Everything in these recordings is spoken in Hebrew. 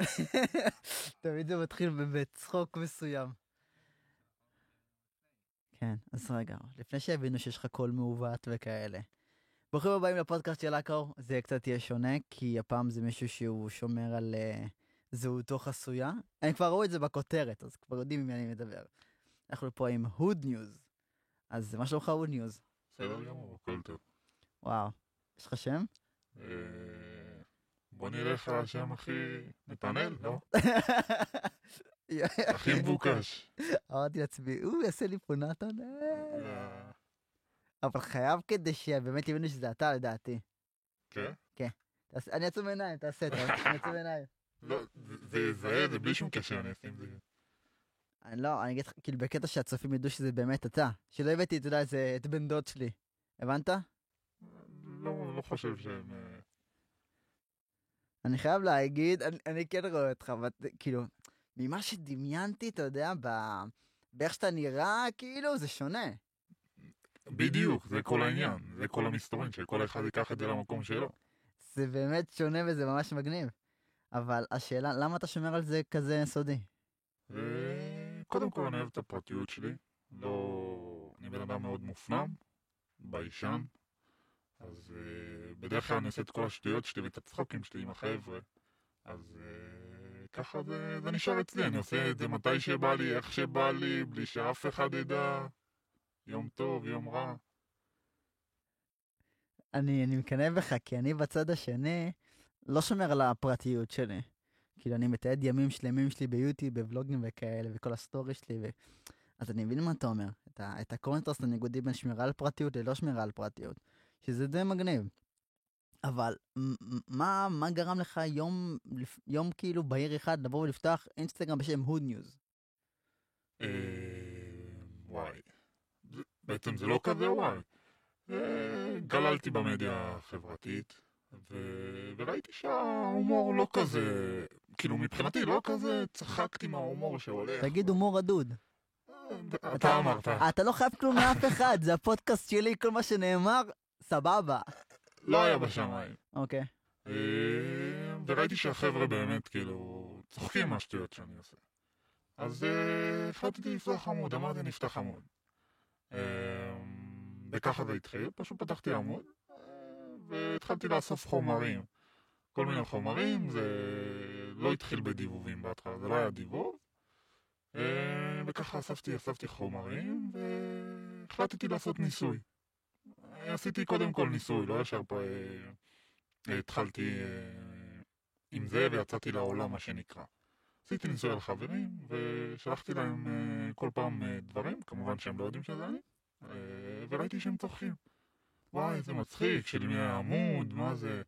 תמיד זה מתחיל בצחוק מסוים. כן, אז רגע, לפני שהבינו שיש לך קול מעוות וכאלה. ברוכים הבאים לפודקאסט של אקרו, זה קצת יהיה שונה, כי הפעם זה מישהו שהוא שומר על uh, זהותו חסויה. הם כבר ראו את זה בכותרת, אז כבר יודעים עם מי אני מדבר. אנחנו פה עם Hood News. אז מה שלומך Hood News? בסדר גמור, הכל טוב. וואו, יש לך שם? אה, בוא נלך על השם הכי נתנאל, לא? הכי מבוקש. אמרתי לעצמי, הוא יעשה לי פה. אה, אבל חייב כדי שבאמת יבינו שזה אתה לדעתי. כן? תעשה- אני אעצום עיניים, תעשה, תעשה, אני אעצום עיניים. לא, זה- זה יזהה, זה בלי שום קשר, אני אשים את זה. אני לא, אני אגיד לך, כאילו בקטע שהצופים ידעו שזה באמת אתה. שלא הבאתי, אתה יודע, זה את בן דוד שלי. הבנת? לא לא חושב שהם... אה, אני חייב להגיד, אני, אני כן רואה אותך, אבל כאילו, ממה שדמיינתי, אתה יודע, ב... באיך שאתה נראה, כאילו, זה שונה. בדיוק, זה כל העניין, זה כל המסתורין, שכל אחד ייקח את זה למקום שלו. זה באמת שונה וזה ממש מגניב. אבל השאלה, למה אתה שומר על זה כזה סודי? וקודם כל אני אוהב את הפרטיות שלי, לא... אני בן אדם מאוד מופנם, ביישן, אז אה, בדרך כלל אני עושה את כל השטויות שלי ואת הצחוקים שלי עם החבר'ה, אז אה, ככה זה, זה נשאר אצלי, אני עושה את זה מתי שבא לי, איך שבא לי, בלי שאף אחד ידע, יום טוב, יום רע. אני, אני מקנא בך, כי אני בצד השני לא שומר על הפרטיות שלי. כאילו, אני מתעד ימים שלמים שלי ביוטיוב, בוולוגים וכאלה, וכל הסטורי שלי, ו... אז אני מבין מה אתה אומר. את, את הקונטרסט הניגודי בין שמירה על פרטיות ללא שמירה על פרטיות, שזה די מגניב. אבל מה, מה גרם לך יום, יום כאילו בהיר אחד לבוא ולפתוח אינסטגרם בשם Hood News? אה, וואי. זה- בעצם זה לא כזה וואי. אה, גללתי במדיה החברתית, וראיתי שההומור לא כזה, כאילו מבחינתי לא כזה, צחקתי מההומור שהולך. תגיד הומור רדוד. אה, אתה אמרת. אתה לא חייב כלום מאף אחד, זה הפודקאסט שלי, כל מה שנאמר, סבבה. לא היה בשמיים. אוקיי. אה, וראיתי שהחבר'ה באמת כאילו צוחקים מהשטויות שאני עושה. אז אה, החלטתי לפתוח עמוד, אמרתי נפתח עמוד. אה, וככה זה התחיל, פשוט פתחתי עמוד והתחלתי לאסוף חומרים. כל מיני חומרים, זה לא התחיל בדיבובים בהתחלה, זה לא היה דיבוב. וככה אספתי, אספתי חומרים והחלטתי לעשות ניסוי. אה, עשיתי קודם כל ניסוי, לא ישר פה... אה, התחלתי אה, עם זה ויצאתי לעולם מה שנקרא. עשיתי ניסוי על חברים ושלחתי להם אה, כל פעם אה, דברים, כמובן שהם לא יודעים שזה אני, אה, וראיתי שהם צוחקים. וואי איזה מצחיק, של מי העמוד, מה זה.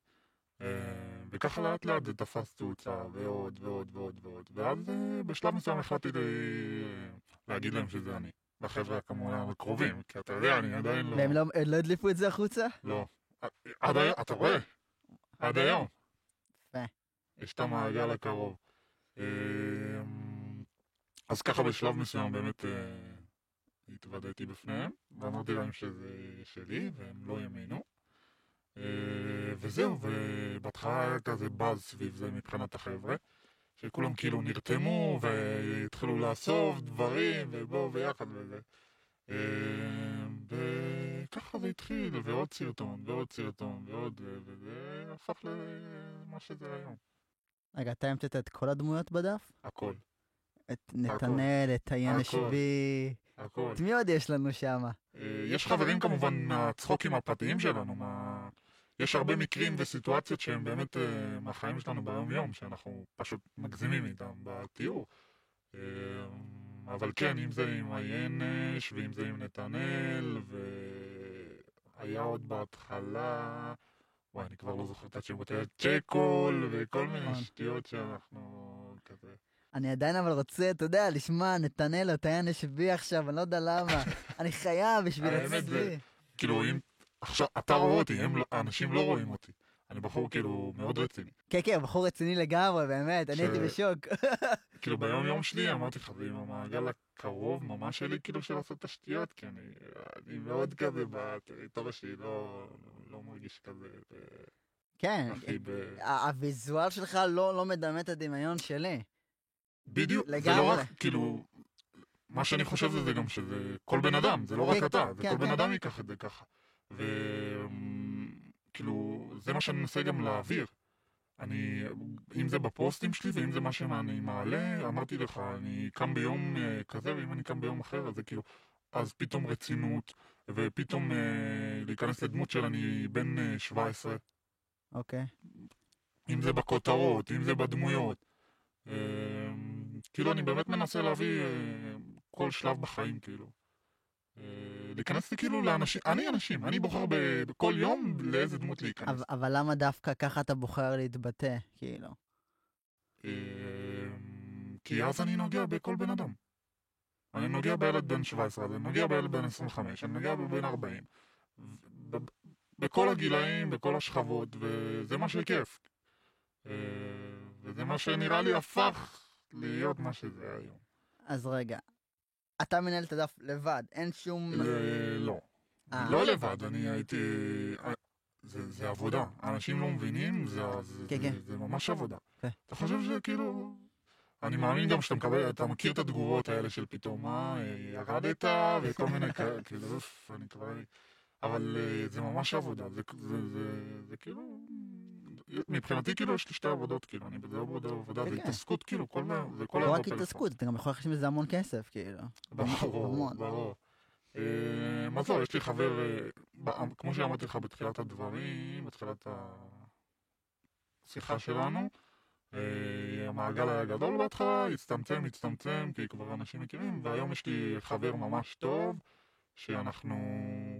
אה, וככה לאט לאט זה תפס תאוצה ועוד ועוד ועוד ועוד ואז אה, בשלב מסוים החלטתי ל- להגיד להם שזה אני. לחבר'ה כמובן הקרובים, כי אתה יודע, אני עדיין לא... והם לא, הם לא הדליפו את זה החוצה? לא. עד היום, אתה רואה? עד היום. יפה. יש את המעגל הקרוב. אמ, אז ככה בשלב מסוים באמת אה, התוודעתי בפניהם, ואמרתי להם שזה שלי, והם לא האמינו. אה, וזהו, ובהתחלה היה כזה באז סביב זה מבחינת החבר'ה, שכולם כאילו נרתמו והתחילו לאסוף דברים, ובואו ביחד וזה. אה, וככה זה התחיל, ועוד סרטון, ועוד סרטון, ועוד, זה, וזה הפך למה שזה היום. רגע, אתה המצאת את כל הדמויות בדף? הכל, את נתנאל, את עיין. הכל. את מי עוד יש לנו שם? אה, יש חברים כמובן מהצחוקים הפרטיים שלנו, מה... יש הרבה מקרים וסיטואציות שהם באמת אה, מהחיים שלנו ביום יום, שאנחנו פשוט מגזימים איתם בתיאור. אה, אבל כן, אם זה עם עיינש, ואם זה עם נתנאל, והיה עוד בהתחלה, וואי, אני כבר לא זוכר את השמות, היה צ'קול, וכל מיני נכון. שטויות שאנחנו כזה... אני עדיין אבל רוצה, אתה יודע, לשמוע נתנאל או את עיין השבי עכשיו, אני לא יודע למה. אני חייב בשביל עצמי. כאילו, אם עכשיו, אתה רואה אותי, הם לא- האנשים לא רואים אותי. אני בחור כאילו מאוד רציני. כן, כן, בחור רציני לגמרי, באמת, אני ש- הייתי בשוק. כאילו ביום יום שלי אמרתי לך, זה עם המעגל הקרוב ממש שלי כאילו של לעשות תשתיות, כי אני, אני מאוד כזה בטריטוריה שלי, לא, לא מרגיש כזה. כן, ב- הוויזואל שלך לא לא מדמה את הדמיון שלי. בדיוק, זה לא לגמרי. רק, כאילו, מה שאני חושב זה זה גם שזה כל בן אדם, זה לא רק כן, אתה, זה כן, כל בן כן. אדם ייקח את זה ככה. וכאילו, זה מה שאני מנסה גם להעביר. אני, אם זה בפוסטים שלי ואם זה מה שאני מעלה, אמרתי לך, אני קם ביום אה, כזה, ואם אני קם ביום אחר, אז זה כאילו, אז פתאום רצינות, ופתאום אה, להיכנס לדמות של אני בן אה, 17, אוקיי. אם זה בכותרות, אם זה בדמויות. אה, כאילו, אני באמת מנסה להביא אה, כל שלב בחיים, כאילו. אה, להיכנס כאילו לאנשים, אני אנשים, אני בוחר בכל יום לאיזה דמות להיכנס. אבל- אבל למה דווקא ככה אתה בוחר להתבטא, כאילו? אה, כי אז אני נוגע בכל בן אדם. אני נוגע בילד בן 17, אני נוגע בילד בן 25, אני נוגע בבן 40. ב- ב- בכל הגילאים, בכל השכבות, וזה מה שכיף. אה, וזה מה שנראה לי הפך להיות מה שזה היום. אז רגע, אתה מנהל את הדף לבד, אין שום... אה, לא. אה. לא לבד, אני הייתי... אה, זה, זה עבודה, אנשים לא מבינים, זה, זה, כן, זה, כן. זה ממש עבודה. כן. אתה חושב שכאילו... אני מאמין גם שאתה מקבל, אתה מכיר את התגובות האלה של פתאום, מה, ירדת, וכל מיני כאלה, כאילו, אוף, אני כבר... אבל זה ממש עבודה, זה, זה, זה, זה כאילו... מבחינתי כאילו יש לי שתי עבודות, כאילו, אני בזה עבודה, עבודה, כן, זה כן. התעסקות, כאילו, כל היום, זה כל לא רק. התעסקות, אתה גם יכול להחשיב בזה המון כסף, כאילו. ברור. ברור. אה, מה זו, יש לי חבר, אה, כמו שאמרתי לך בתחילת הדברים, בתחילת השיחה שלנו, אה, המעגל היה גדול בהתחלה, הצטמצם, הצטמצם, כי כבר אנשים מכירים, והיום יש לי חבר ממש טוב, שאנחנו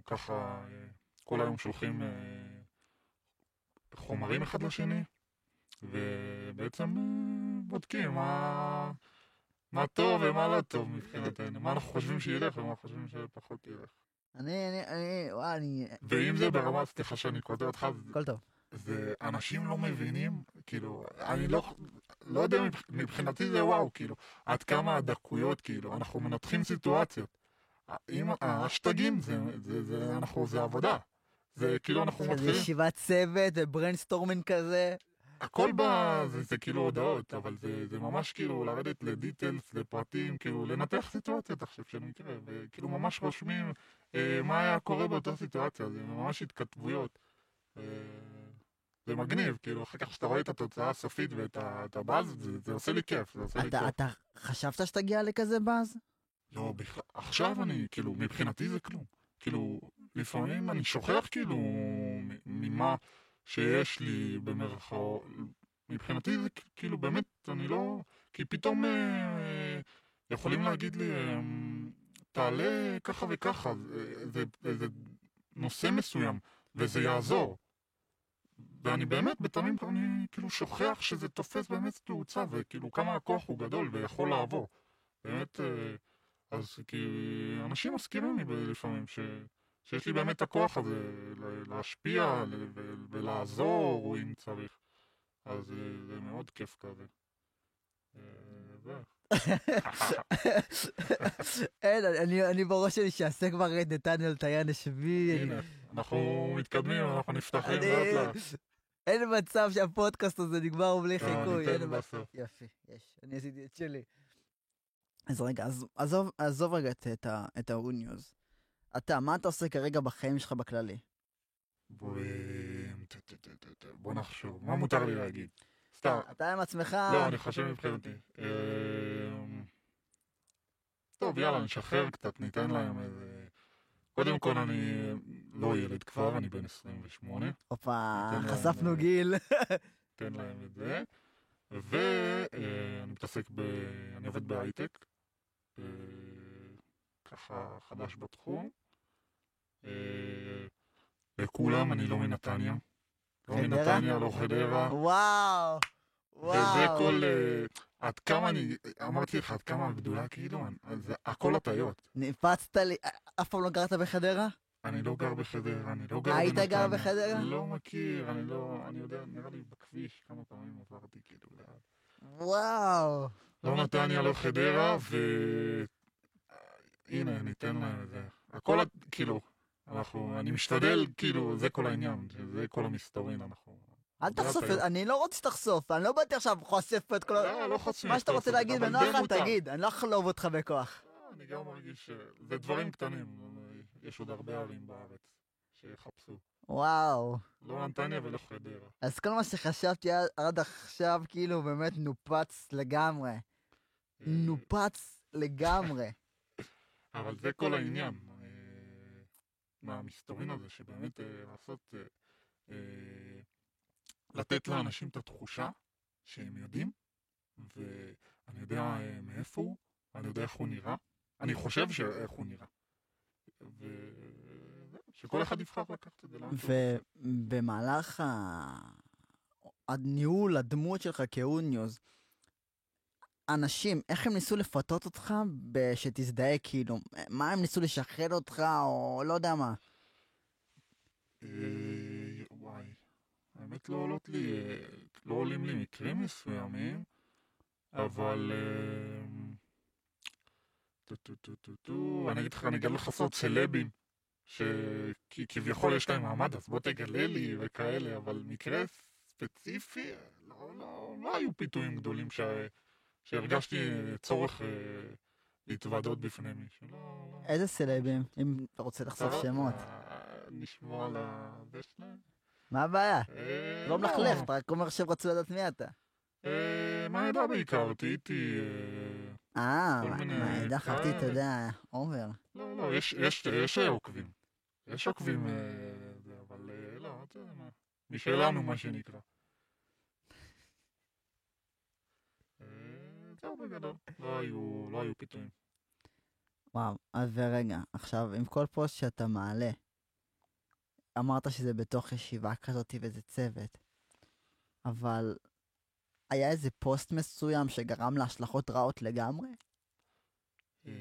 ככה אה, כל היום שולחים אה, חומרים אחד לשני, ובעצם בודקים מה... מה טוב ומה לא טוב מבחינתנו, מה אנחנו חושבים שילך ומה אנחנו חושבים שפחות ילך. אני, אני, אני, וואי, אני... ואם זה ברמת, סליחה שאני קוטע אותך, הכל טוב. זה אנשים לא מבינים, כאילו, אני לא, לא יודע, מבח- מבחינתי זה וואו, כאילו, עד כמה הדקויות, כאילו, אנחנו מנתחים סיטואציות. עם האשטגים זה, זה, זה, אנחנו, זה עבודה. זה כאילו אנחנו מתחילים, ישיבת צוות ו brainstorming כזה. הכל ב... זה, זה כאילו הודעות, אבל זה, זה ממש כאילו לרדת ל details, לפרטים, כאילו לנתח סיטואציות עכשיו של מקרה, וכאילו ממש רושמים אה, מה היה קורה באותה סיטואציה, זה ממש התכתבויות. אה, זה מגניב, כאילו אחר כך כשאתה רואה את התוצאה הסופית ואת הבאז, זה, זה עושה לי כיף, זה עושה לי אתה, כיף. אתה חשבת שתגיע לכזה באז? לא, בכלל, עכשיו אני, כאילו, מבחינתי זה כלום. כאילו, לפעמים אני שוכח כאילו ממה שיש לי במרכאות. מבחינתי זה כאילו באמת, אני לא... כי פתאום אה, יכולים להגיד לי, אה, תעלה ככה וככה, זה, זה, נושא מסוים, וזה יעזור. ואני באמת, בתמים, אני כאילו שוכח שזה תופס באמת תאוצה, וכאילו כמה הכוח הוא גדול ויכול לעבור. באמת, אה, אז כי אנשים מסכימים לי לפעמים ש, שיש לי באמת את הכוח הזה להשפיע ולעזור, אם צריך. אז אה, זה מאוד כיף כזה. אה. אין, אני, אני בראש שלי שיעשה כבר את נתניה לטיין שבי. הנה, אנחנו מתקדמים, אנחנו נפתחים לאט לאט. אין מצב שהפודקאסט הזה נגמר בלי לא, חיקוי. יופי, יש, אני עשיתי את שלי. אז רגע, אז עזוב, רגע את, את, ה- את ה-Unios. אתה, מה אתה עושה כרגע בחיים שלך בכללי? בוא, אה, בוא נחשוב, מה מותר לי להגיד? סתם, אתה עם עצמך... לא, אני חושב מבחינתי. אה, טוב, יאללה, נשחרר קצת, ניתן להם איזה... קודם כל, אני לא ילד כבר, אני בן 28, הופה, חשפנו אה, גיל. ניתן להם את זה. ואני מתעסק ב... אני עובד בהייטק, אה, ככה חדש בתחום. אה, לכולם, אני לא מנתניה. לא? מנתניה, לא חדרה. וואו, וזה. כל... אה, עד כמה אני... אמרתי לך, עד כמה הגדולה, כאילו, אני- זה הכל הטיות. ניפצת לי, אף פעם לא גרת בחדרה? אני לא גר בחדרה, אני לא גר היית. גר בחדרה? לא מכיר, אני לא... אני יודע, נראה לי בכביש כמה פעמים עברתי, כאילו, לאט. וואו. לא נתניה, לא חדרה, ו... הנה, ניתן להם את זה. הכל, כאילו, אנחנו, אני משתדל, כאילו, זה כל העניין, זה כל המסתורין, אנחנו... אל תחשוף את. אני לא רוצה שתחשוף, אני לא באתי עכשיו חושף פה את כל ה... לא, לא חושפים מה את שאתה כל רוצה להגיד בנוח. תגיד, אני לא אחלוב אותך בכוח. אני גם מרגיש שזה דברים קטנים, יש עוד הרבה ערים בארץ שיחפשו. וואו. לא נתניה ולא חדרה. אז כל מה שחשבתי עד- עד עכשיו, כאילו, באמת נופץ לגמרי. אה, נופץ לגמרי. אבל זה כל העניין. מהמסתורין הזה, שבאמת אה, לעשות... אה, אה, לתת לאנשים את התחושה שהם יודעים, ואני יודע אה, מאיפה הוא, אני יודע איך הוא נראה, אני חושב שאיך הוא נראה. וזהו, שכל אחד יבחר לקחת את זה לאן. ובמהלך ה- הניהול, הדמות שלך כאוניוז, אנשים, איך הם ניסו לפתות אותך שתזדהה, כאילו? מה הם ניסו לשחרר אותך, או לא יודע מה? אה, וואי, האמת לא עולות לי, אה, לא עולים לי מקרים מסוימים, אבל... אה, אני אגיד לך, אני אגלה לך סוד סלבים, שכביכול יש להם מעמד, אז בוא תגלה לי וכאלה, אבל מקרה ספציפי, לא, לא, לא היו פיתויים גדולים ש... שהרגשתי צורך אה, להתוודות בפני מישהו. לא, לא. איזה סלבים, אם אתה רוצה לחשוף שמות? אה, נשמור על. זה שלהם. מה הבעיה? אה, לא מלכלך, אתה רק אומר שהם רצו לדעת מי אתה. אה, מה ידע בעיקר? טעיתי... אה, אה, מה- ידע חשבתי, אתה. יודע, אובר. לא, לא, יש, יש, יש אה, עוקבים. יש עוקבים, אה, אבל אה, לא, אתה יודע מה. משלנו, מה שנקרא. אה, זהו בגדול. לא היו, לא היו פיתויים. וואו, אז ורגע, עכשיו, עם כל פוסט שאתה מעלה, אמרת שזה בתוך ישיבה כזאת וזה צוות, אבל היה איזה פוסט מסוים שגרם להשלכות רעות לגמרי? אה,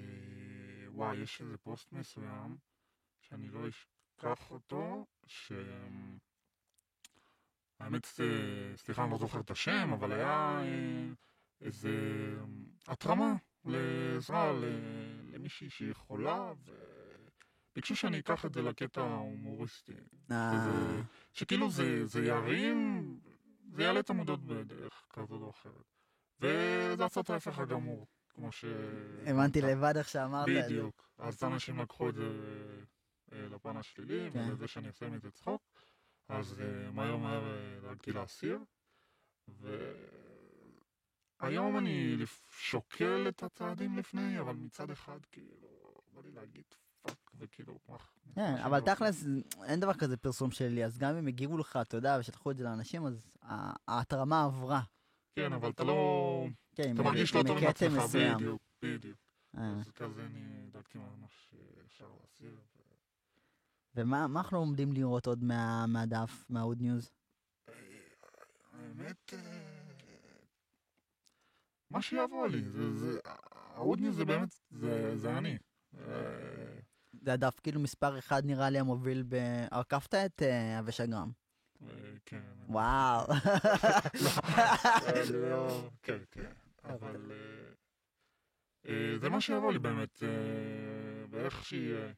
וואי, יש איזה פוסט מסוים, שאני לא אשכח אותו, ש... האמת, אה, סליחה, אני לא זוכר את השם, אבל היה אה, איזה התרמה לעזרה ל- למישהי שהיא חולה, וביקשו שאני אקח את זה לקטע ההומוריסטי. אה, שזה- שכאילו זה, זה ירים, זה יעלה את המודעות בדרך כזאת או אחרת. וזה עשה את ההפך הגמור, כמו ש... הבנתי לבד איך שאמרת את זה. בדיוק. אז אנשים לקחו את זה אה, לפן השלילי, כן. ולזה שאני עושה מזה צחוק. אז אה, מהר מהר אה, דאגתי להסיר. והיום אני שוקל את הצעדים לפני, אבל מצד אחד, כאילו, בא לי להגיד fuck, וכאילו. כן, אבל שאני תכלס, אין דבר כזה פרסום שלי, אז גם אם הגיבו לך, אתה יודע, ושלחו את זה לאנשים, אז ההתרמה עברה. כן, אבל אתה לא... כן, אם אתה מרגיש לא טוב עם עצמך. בדיוק, בדיוק. אה. אז כזה אני דאגתי ממש אפשר להסיר. ומה מה אנחנו עומדים לראות עוד מה- מהדף, מה Hood News? האמת, אה, מה שיבוא לי, זה, זה, ה Hood News זה באמת, זה, זה אני. אה, זה הדף כאילו מספר אחד נראה לי המוביל ב... עקפת את אה, אבישגרם. אה, כן. וואו. לא- כן, כן. אבל אה, אה, זה מה שיבוא לי באמת, אה, ואיך שהיא... אה,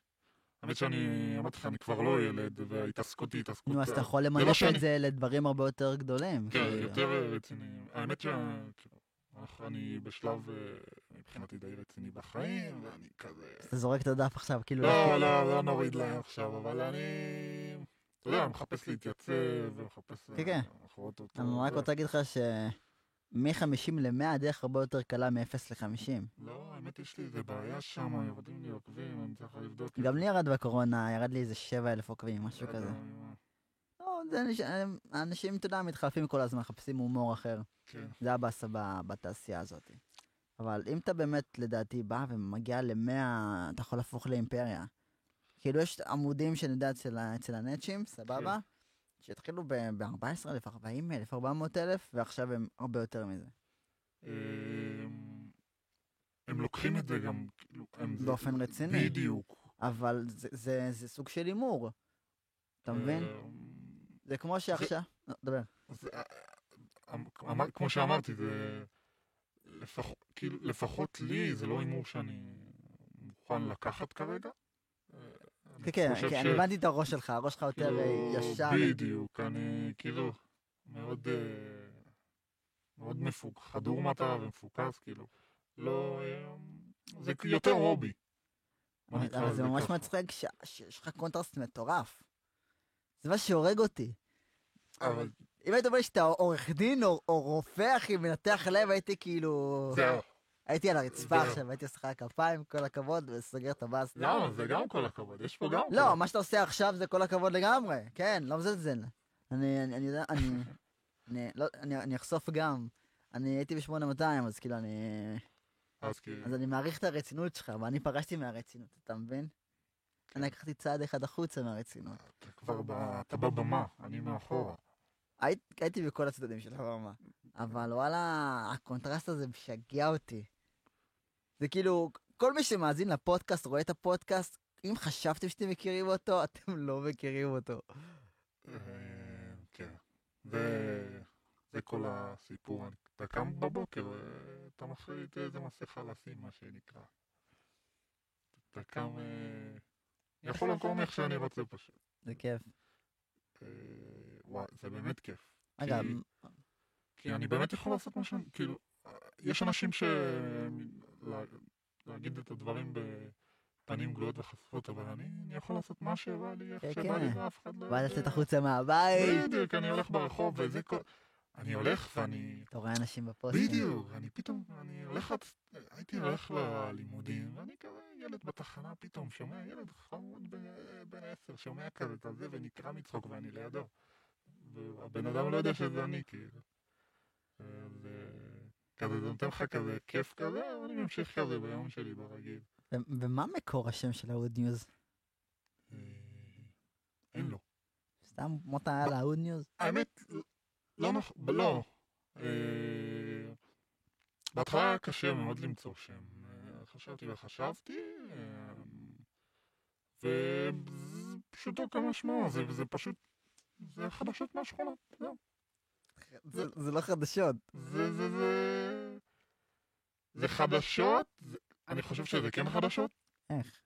האמת שאני, אמרתי לך, אני כבר לא ילד, וההתעסקות היא התעסקות... נו, אז אתה אה, יכול לא למנף שאני- את זה לדברים הרבה יותר גדולים. כן, כאילו. יותר רציני. האמת שכאילו, אני בשלב אה, מבחינתי די רציני בחיים, ואני כזה... אתה זורק את הדף עכשיו, כאילו... לא, לא, לא נוריד להם עכשיו, אבל אני... אתה יודע, מחפש להתייצב, ומחפש... כן, כן. אני רק רוצה להגיד לך שמ-50 ל-100 הדרך הרבה יותר קלה מ-0 ל-50. לא, האמת יש לי איזה בעיה שם, יורדים לי עוקבים, אני צריך לבדוק. גם. לי ירד בקורונה, ירד לי איזה 7 אלף עוקבים, משהו לא כזה. אנשים, אתה יודע, מתחלפים כל הזמן, מחפשים הומור אחר. כן. זה הבאסה בתעשייה הזאת. אבל אם אתה באמת, לדעתי, בא ומגיע למאה, אתה יכול להפוך לאימפריה. כאילו, יש עמודים שאני יודע אצל, אצל הנאצ'ים, סבבה? שהתחילו ב-14 אלף, 40 אלף, 400 אלף, ועכשיו הם הרבה יותר מזה. אמ, הם לוקחים את זה גם, כאילו, באופן רציני. בדיוק. אבל זה, זה, זה סוג של הימור. אתה מבין? אמ, זה כמו שעכשיו... לא, דבר. זה, אה, אמר, כמו שאמרתי, זה לפחות, כאילו, לפחות לי זה לא הימור שאני מוכן לקחת כרגע. אה, כן, כן, כן, אני הבנתי את הראש שלך, הראש שלך יותר כאילו, אה, ישר. בדיוק, אני כאילו, מאוד, אה, מאוד מפוק, חדור מטרה ומפוקס, כאילו. לא... אה, זה יותר hobby. נקרא אבל זה ממש. מצחיק ש- שיש לך קונטרסט מטורף. זה מה שהורג אותי. אבל אם היית אומר לי שאתה עורך דין או או רופא, אחי, מנתח לב, הייתי כאילו... זהו. הייתי על הרצפה. עכשיו, הייתי עושה לך כפיים, כל הכבוד, וסוגר את הבאס. למה? זה גם כל הכבוד, יש פה גם... לא, כל- מה שאתה עושה עכשיו זה כל הכבוד לגמרי, כן, לא מזלזל. אני, אני, אני יודע, אני, אני, לא, אני, אני אחשוף גם. אני הייתי ב-8200, אז כאילו אני... אז כאילו... אז אני מעריך את הרצינות שלך, ואני פרשתי מהרצינות, אתה מבין? אני לקחתי צעד אחד החוצה מהרצינות. אתה כבר ב... אתה בבמה, אני מאחורה. היית, הייתי בכל הצדדים של הבמה, אבל וואלה, הקונטרסט הזה משגע אותי. זה כאילו, כל מי שמאזין לפודקאסט, רואה את הפודקאסט, אם חשבתם שאתם מכירים אותו, אתם לא מכירים אותו. אה, כן. זה... זה כל הסיפור. אתה קם בבוקר, אה, אתה מחליט איזה מסכה לשים, מה שנקרא. אתה קם... אה, אני יכול לקום איך שאני רוצה פשוט. זה כיף. אה, וואי, זה באמת כיף. רגע, כי- אני באמת יכול לעשות משהו, כאילו, יש אנשים ש... לה- להגיד את הדברים בפנים גלויות וחשופות, אבל אני, אני יכול לעשות מה שבא לי, איך כן, שבא לי, כן. ואף אחד לא... יודע. לצאת החוצה מהבית. בדיוק, אני הולך ברחוב וזה כל... אני הולך ואני... אתה רואה אנשים בפוסטים. בדיוק, אני פתאום, אני הולך, הייתי הולך ללימודים, ואני כזה ילד בתחנה, פתאום שומע ילד חמוד בן- עשר, שומע כזה את הזה ונקרע מצחוק ואני לידו. והבן אדם לא יודע שזה אני, כאילו. אז אה, כזה זה נותן לך כזה כיף כזה, ואני ממשיך כזה ביום שלי ברגיל. ומה מקור השם של ה Hood News? אה, אין לו. סתם מוטה על ה Hood News? האמת, לא נכון, לא. אה, בהתחלה היה קשה מאוד למצוא שם. חשבתי וחשבתי, אה, ופשוטו כמשמעו, זה זה פשוט, זה חדשות מהשכונות, זהו. זה זה לא חדשות. זה, זה, זה... זה חדשות, זה, אני חושב שזה כן חדשות, איך?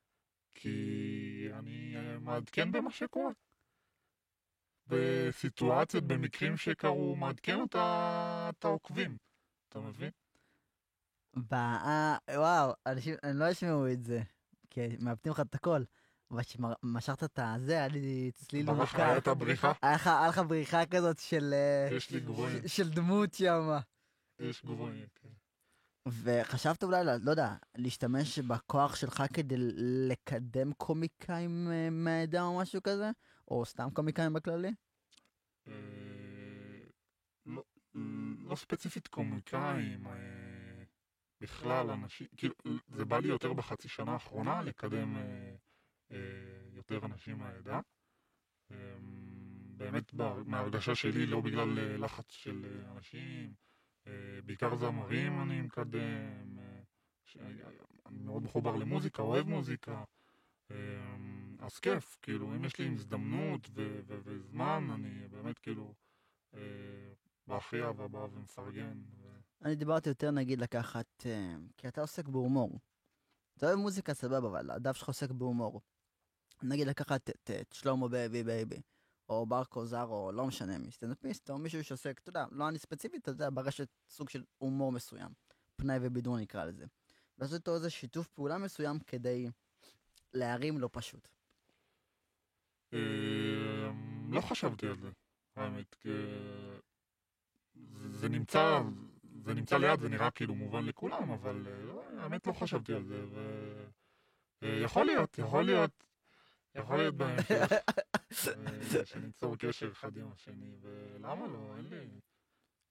כי אני מעדכן במה שקורה. בסיטואציות, במקרים שקרו, מעדכן את ה- את העוקבים, אתה מבין? באה, וואו, אנשים, הם לא ישמעו את זה, כי מאבדים לך את הכל. אבל כשמשכת את הזה, היה לי צליל ברח מורכב. היה את הבריחה, היה לך- בריחה כזאת של... אה, יש לי גבוהים, של דמות שמה. יש גבוהים, כן. וחשבת אולי, לא לא יודע, להשתמש בכוח שלך כדי לקדם קומיקאים אה, מהעדה או משהו כזה? או סתם קומיקאים בכללי? אה, לא- לא ספציפית קומיקאים, בכלל אנשים, כאילו, זה בא לי יותר בחצי שנה האחרונה לקדם אה, אה, יותר אנשים מהעדה. אה, באמת מההרגשה שלי, לא בגלל אה, לחץ של אה, אנשים, אה, בעיקר זמרים אני מקדם, אה, ש- אני מאוד מחובר למוזיקה, אוהב מוזיקה. אה, אז כיף, כאילו, אם יש לי הזדמנות ו- ו- וזמן, אני באמת כאילו אה, בהכי אהבה בא ומפרגן. ו- אני דיברתי יותר נגיד לקחת, אה, כי אתה עוסק בהומור. אתה אוהב מוזיקה סבבה, אבל הדף שלך עוסק בהומור. נגיד לקחת את, את שלמה בייבי בייבי, או בר קוזר, או לא משנה מי, סטנדאפיסט, או מישהו שעוסק, אתה יודע, לא אני ספציפית, אתה יודע, ברשת סוג של הומור מסוים. פנאי ובידור נקרא לזה. לעשות איתו איזה שיתוף פעולה מסוים כדי להרים לא פשוט. אה, לא חשבתי על זה, האמת, כי זה נמצא, זה נמצא ליד, זה נראה כאילו מובן לכולם, אבל אה, לא, האמת לא חשבתי על זה, ו... אה, להיות, יכול להיות, יכול להיות בהמשך, אה, שניצור קשר אחד עם השני, ולמה לא, אין לי,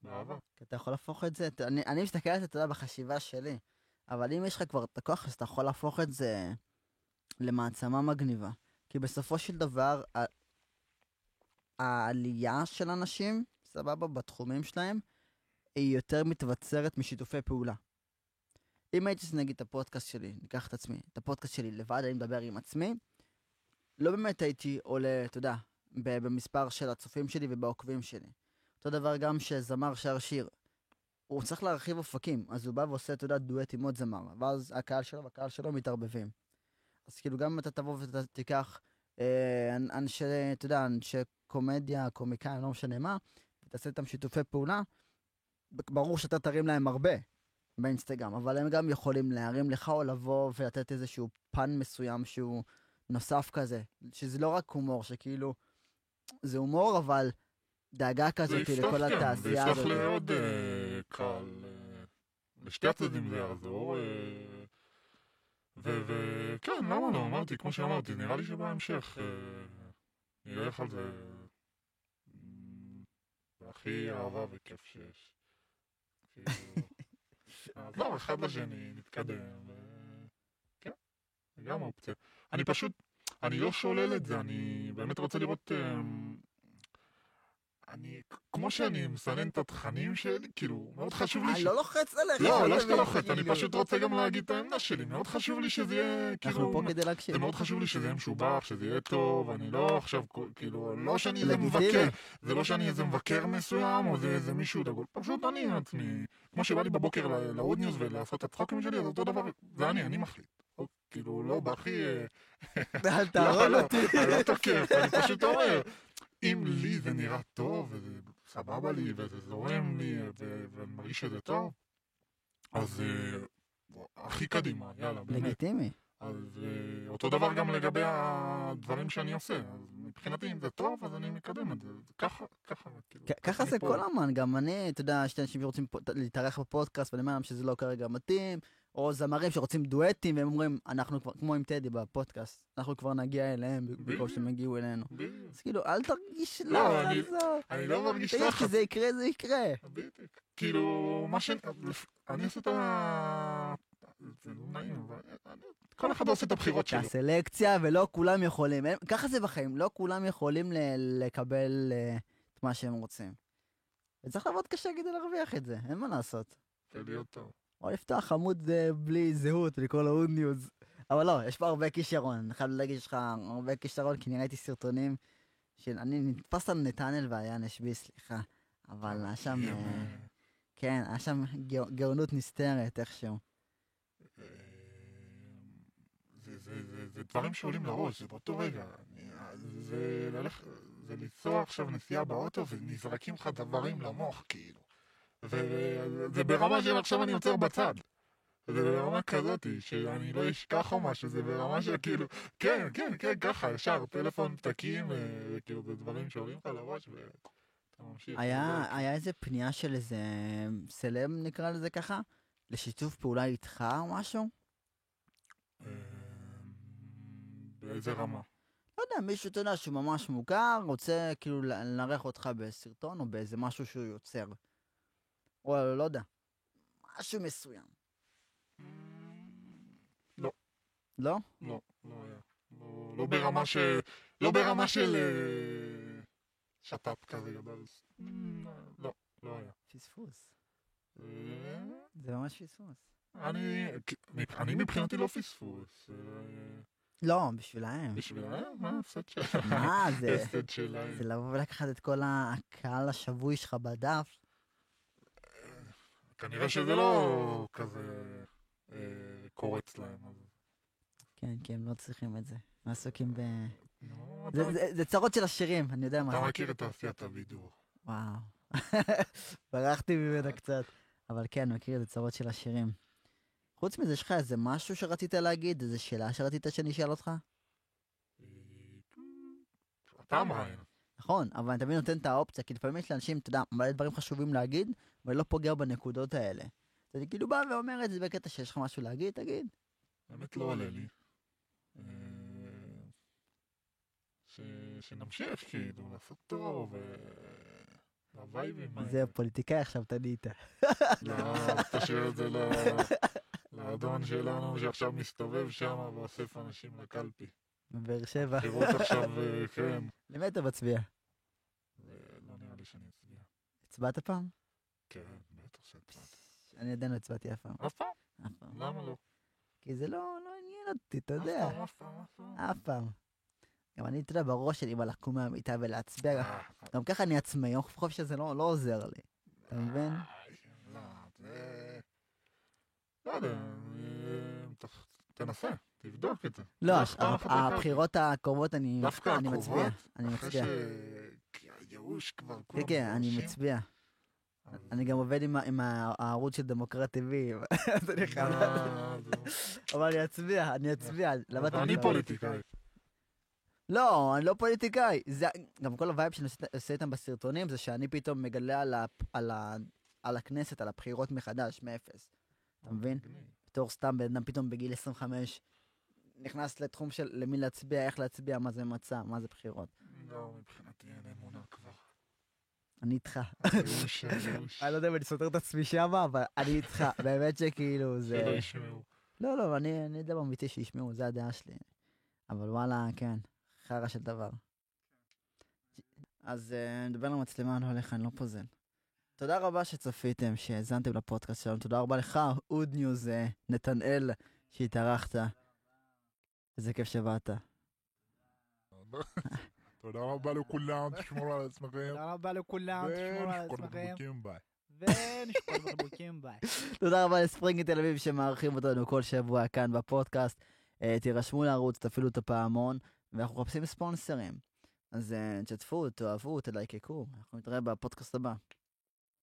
באהבה. כי אתה יכול להפוך את זה, אני, אני מסתכל על זה, אתה יודע, בחשיבה שלי. אבל אם יש לך כבר את הכוח, אז אתה יכול להפוך את זה למעצמה מגניבה. כי בסופו של דבר, העלייה של אנשים, סבבה, בתחומים שלהם, היא יותר מתבצרת משיתופי פעולה. אם הייתי עושה נגיד את הפודקאסט שלי, ניקח את עצמי, את הפודקאסט שלי לבד, אני מדבר עם עצמי, לא באמת הייתי עולה, אתה יודע, במספר של הצופים שלי ובעוקבים שלי. אותו דבר גם שזמר שר שיר. הוא צריך להרחיב אופקים, אז הוא בא ועושה, אתה יודע, דואט עם עוד זמר, ואז הקהל שלו והקהל שלו מתערבבים. אז כאילו גם אם אתה תבוא ותיקח אה, אנ- אנשי, אתה יודע, אנשי קומדיה, קומיקאים, לא משנה מה, ותעשה איתם שיתופי פעולה, ברור שאתה תרים להם הרבה באינסטגרם, אבל הם גם יכולים להרים לך או לבוא ולתת איזשהו פן מסוים שהוא נוסף כזה, שזה לא רק הומור, שכאילו, זה הומור, אבל דאגה כזאת לכל כן, התעשייה זה הזאת. יפתח לעוד אה, קהל, אה, לשתי הצדדים זה יעזור. אה, וכן, למה לא? אמרתי, כמו שאמרתי, נראה לי שבהמשך אה, נלך על זה אה, בהכי אהבה וכיף שיש. כאילו, נעזור אחד לשני, נתקדם, ו- כן, זה גם אופציה. אני פשוט, אני לא שולל את זה, אני באמת רוצה לראות... אני, כמו שאני מסנן את התכנים שלי, כאילו, מאוד חשוב לי אני ש... לא לוחץ עליך. לא, לא אתה שאתה מבין, לוחץ, אני. פשוט רוצה גם להגיד את העמדה שלי, מאוד חשוב לי שזה יהיה, אנחנו כאילו, פה כדי להקשיב. זה מאוד חשוב לי שזה יהיה משובח, שזה יהיה טוב, אני לא עכשיו, כאילו, לא שאני איזה. מבקר, זה לא שאני איזה מבקר מסוים, או זה איזה מישהו דגול, פשוט אני עצמי, כמו שבא לי בבוקר לעוד ניוז ולעשות את הצחוקים שלי, אז אותו דבר, זה אני, אני מחליט. כאילו, לא, בכי... אה, אל לא, תהרוג לא, אותי. אני לא תוקף, אני פשוט אומר, אם לי זה נראה טוב, וזה סבבה לי, וזה זורם לי, ואני מרגיש שזה טוב, אז אה, הכי קדימה, יאללה, באמת. לגיטימי. אז אה, אותו דבר גם לגבי הדברים שאני עושה. אז מבחינתי, אם זה טוב, אז אני מקדם את זה. ככה, ככה, כאילו. ככה זה פה. כל הזמן, גם אני, אתה יודע, יש אנשים שרוצים להתארח בפודקאסט ואני אומר להם שזה לא כרגע מתאים, או זמרים שרוצים דואטים והם אומרים, אנחנו כבר, כמו עם טדי בפודקאסט, אנחנו כבר נגיע אליהם במקום. שהם יגיעו אלינו. אז כאילו, אל תרגיש לא, לחץ, אני- לא מרגיש תגיד, לחץ. כשזה יקרה, זה יקרה. כאילו, מה ש... אני עושה את ה... זה לא נעים, אבל אני- כל אחד עושה את הבחירות שלו. הסלקציה, ולא כולם יכולים. ככה זה בחיים, לא כולם יכולים לקבל אה, את מה שהם רוצים. וצריך לעבוד קשה כדי להרוויח את זה, אין מה לעשות. זה להיות טוב. או לפתוח עמוד אה, בלי זהות ולקרוא לו הוד ניוז. אבל לא, יש פה הרבה כישרון. אני חייב להגיד שיש לך הרבה כישרון, כי אני ראיתי סרטונים של... אני נתפס על נתנאל והיה נשבי, סליחה. אבל היה שם... אה, כן, היה שם גאו- גאונות נסתרת איכשהו. זה- דברים שעולים לראש, זה באותו רגע. זה לנסוע עכשיו נסיעה באוטו ונזרקים לך דברים למוח, כאילו. וזה ברמה של עכשיו אני עוצר בצד. זה ברמה כזאת שאני לא אשכח או משהו, זה ברמה של כאילו, כן, כן, כן, ככה, ישר, טלפון פתקים, כאילו, זה דברים שעולים לך לראש ואתה ממשיך. היה, זה- היה איזה פנייה של איזה סלב, נקרא לזה ככה, לשיתוף פעולה איתך או משהו? אה, באיזה רמה? לא יודע, מישהו, אתה יודע, שהוא ממש מוכר, רוצה כאילו ל- לארח אותך בסרטון או באיזה משהו שהוא יוצר. או לא יודע, משהו מסוים. לא. לא? לא, לא היה. לא, לא ברמה ש... לא ברמה של... אה, שת"פ כזה גדול. לא, לא היה. פספוס. אה, זה ממש פספוס. אני, אני מבחינתי לא פספוס. אה, לא, בשבילהם. בשבילם, מה ההפסד שלהם? מה זה? ההפסד שלהם. זה לבוא ולקחת את כל הקהל השבוי שלך בדף. כנראה שזה לא כזה אה, קורץ להם. כן, כי הם לא צריכים את זה. הם עסוקים ב... זה- צרות של השירים, אני יודע מה אתה. מכיר את תעשיית הבידור. וואו. ברחתי ממנה קצת. אבל כן, מכיר את הצרות של השירים. חוץ מזה, יש לך איזה משהו שרצית להגיד? איזה שאלה שרצית שאני אשאל אותך? אה, אתה מראיין. נכון, אבל אני תמיד נותן את האופציה, כי לפעמים יש לאנשים, אתה יודע, מלא דברים חשובים להגיד, ואני לא פוגע בנקודות האלה. אז אני כאילו בא ואומר את זה בקטע שיש לך משהו להגיד, תגיד. באמת לא עולה לי. אה, ש- שנמשיך כאילו לעשות טוב והווייבים האלה. זה פוליטיקאי עכשיו, אתה נהיית. לא, תשאיר את זה לאדון שלנו שעכשיו מסתובב שם ואוסף אנשים לקלפי. בבאר שבע. בחירות עכשיו, אה, כן. למי אתה מצביע? לא נראה לי שאני אצביע. הצבעת פעם? כן, בטח שהצבעתי. אני עדיין לא הצבעתי אף פעם. אף פעם? אף פעם. למה לא? כי זה לא לא עניין אותי, אתה יודע. אף פעם, אף פעם. אף פעם. גם אני, אתה יודע, בראש שלי, מה לקום מהמיטה ולהצביע. אה, גם ככה אני עצמאי, יום חופש הזה לא לא עוזר לי. אתה מבין? איי, לא, זה... לא יודע, אה, תנסה, תבדוק את זה. לא, לקלפי. הבחירות הקרובות אני דווקא אני מצביע. הקרובות, אני אחרי מצביע. ש... כי הייאוש ייאוש כבר. כן, כולם כן, אני. מצביע. אני גם עובד עם הערוץ של דמוקרט TV, אז אני חייב... אבל אני אצביע, אני אצביע. אני. פוליטיקאי. לא, אני לא פוליטיקאי. זה, גם כל ה vibe שאני עושה- עושה איתם בסרטונים זה שאני פתאום מגלה על, ה, על, ה, על הכנסת, על הבחירות מחדש, מאפס. אתה מבין? בתור סתם בן אדם פתאום בגיל 25 נכנס לתחום של למי להצביע, איך להצביע, מה זה מצע, מה זה בחירות. לא, מבחינתי אין אמונה כבר. אני איתך. אני לא יודע אם אני סותר את עצמי שמה, אבל אני איתך. באמת שכאילו זה... שלא ישמעו. לא, לא, אני, אני יודע אמיתי שישמעו, זה הדעה שלי. אבל וואלה, כן, חרא של דבר. אז אה, נדבר למצלמה, אני לא הולך, אני לא פוזל. תודה רבה שצפיתם, שהאזנתם לפודקאסט שלנו. תודה רבה לך, אוד ניוז, אה, נתנאל, שהתארחת. איזה כיף שבאת. תודה רבה לכולם, תשמרו על עצמכם. תודה רבה לכולם, תשמרו על עצמכם. ונשקול בקבוקים ביי. תודה רבה לספרינגי תל אביב שמארחים אותנו כל שבוע כאן בפודקאסט. אה, תירשמו לערוץ, תפעילו את הפעמון, ואנחנו מחפשים ספונסרים. אז אה, תשתפו, תאהבו, תלייקקו, אנחנו נתראה בפודקאסט הבא.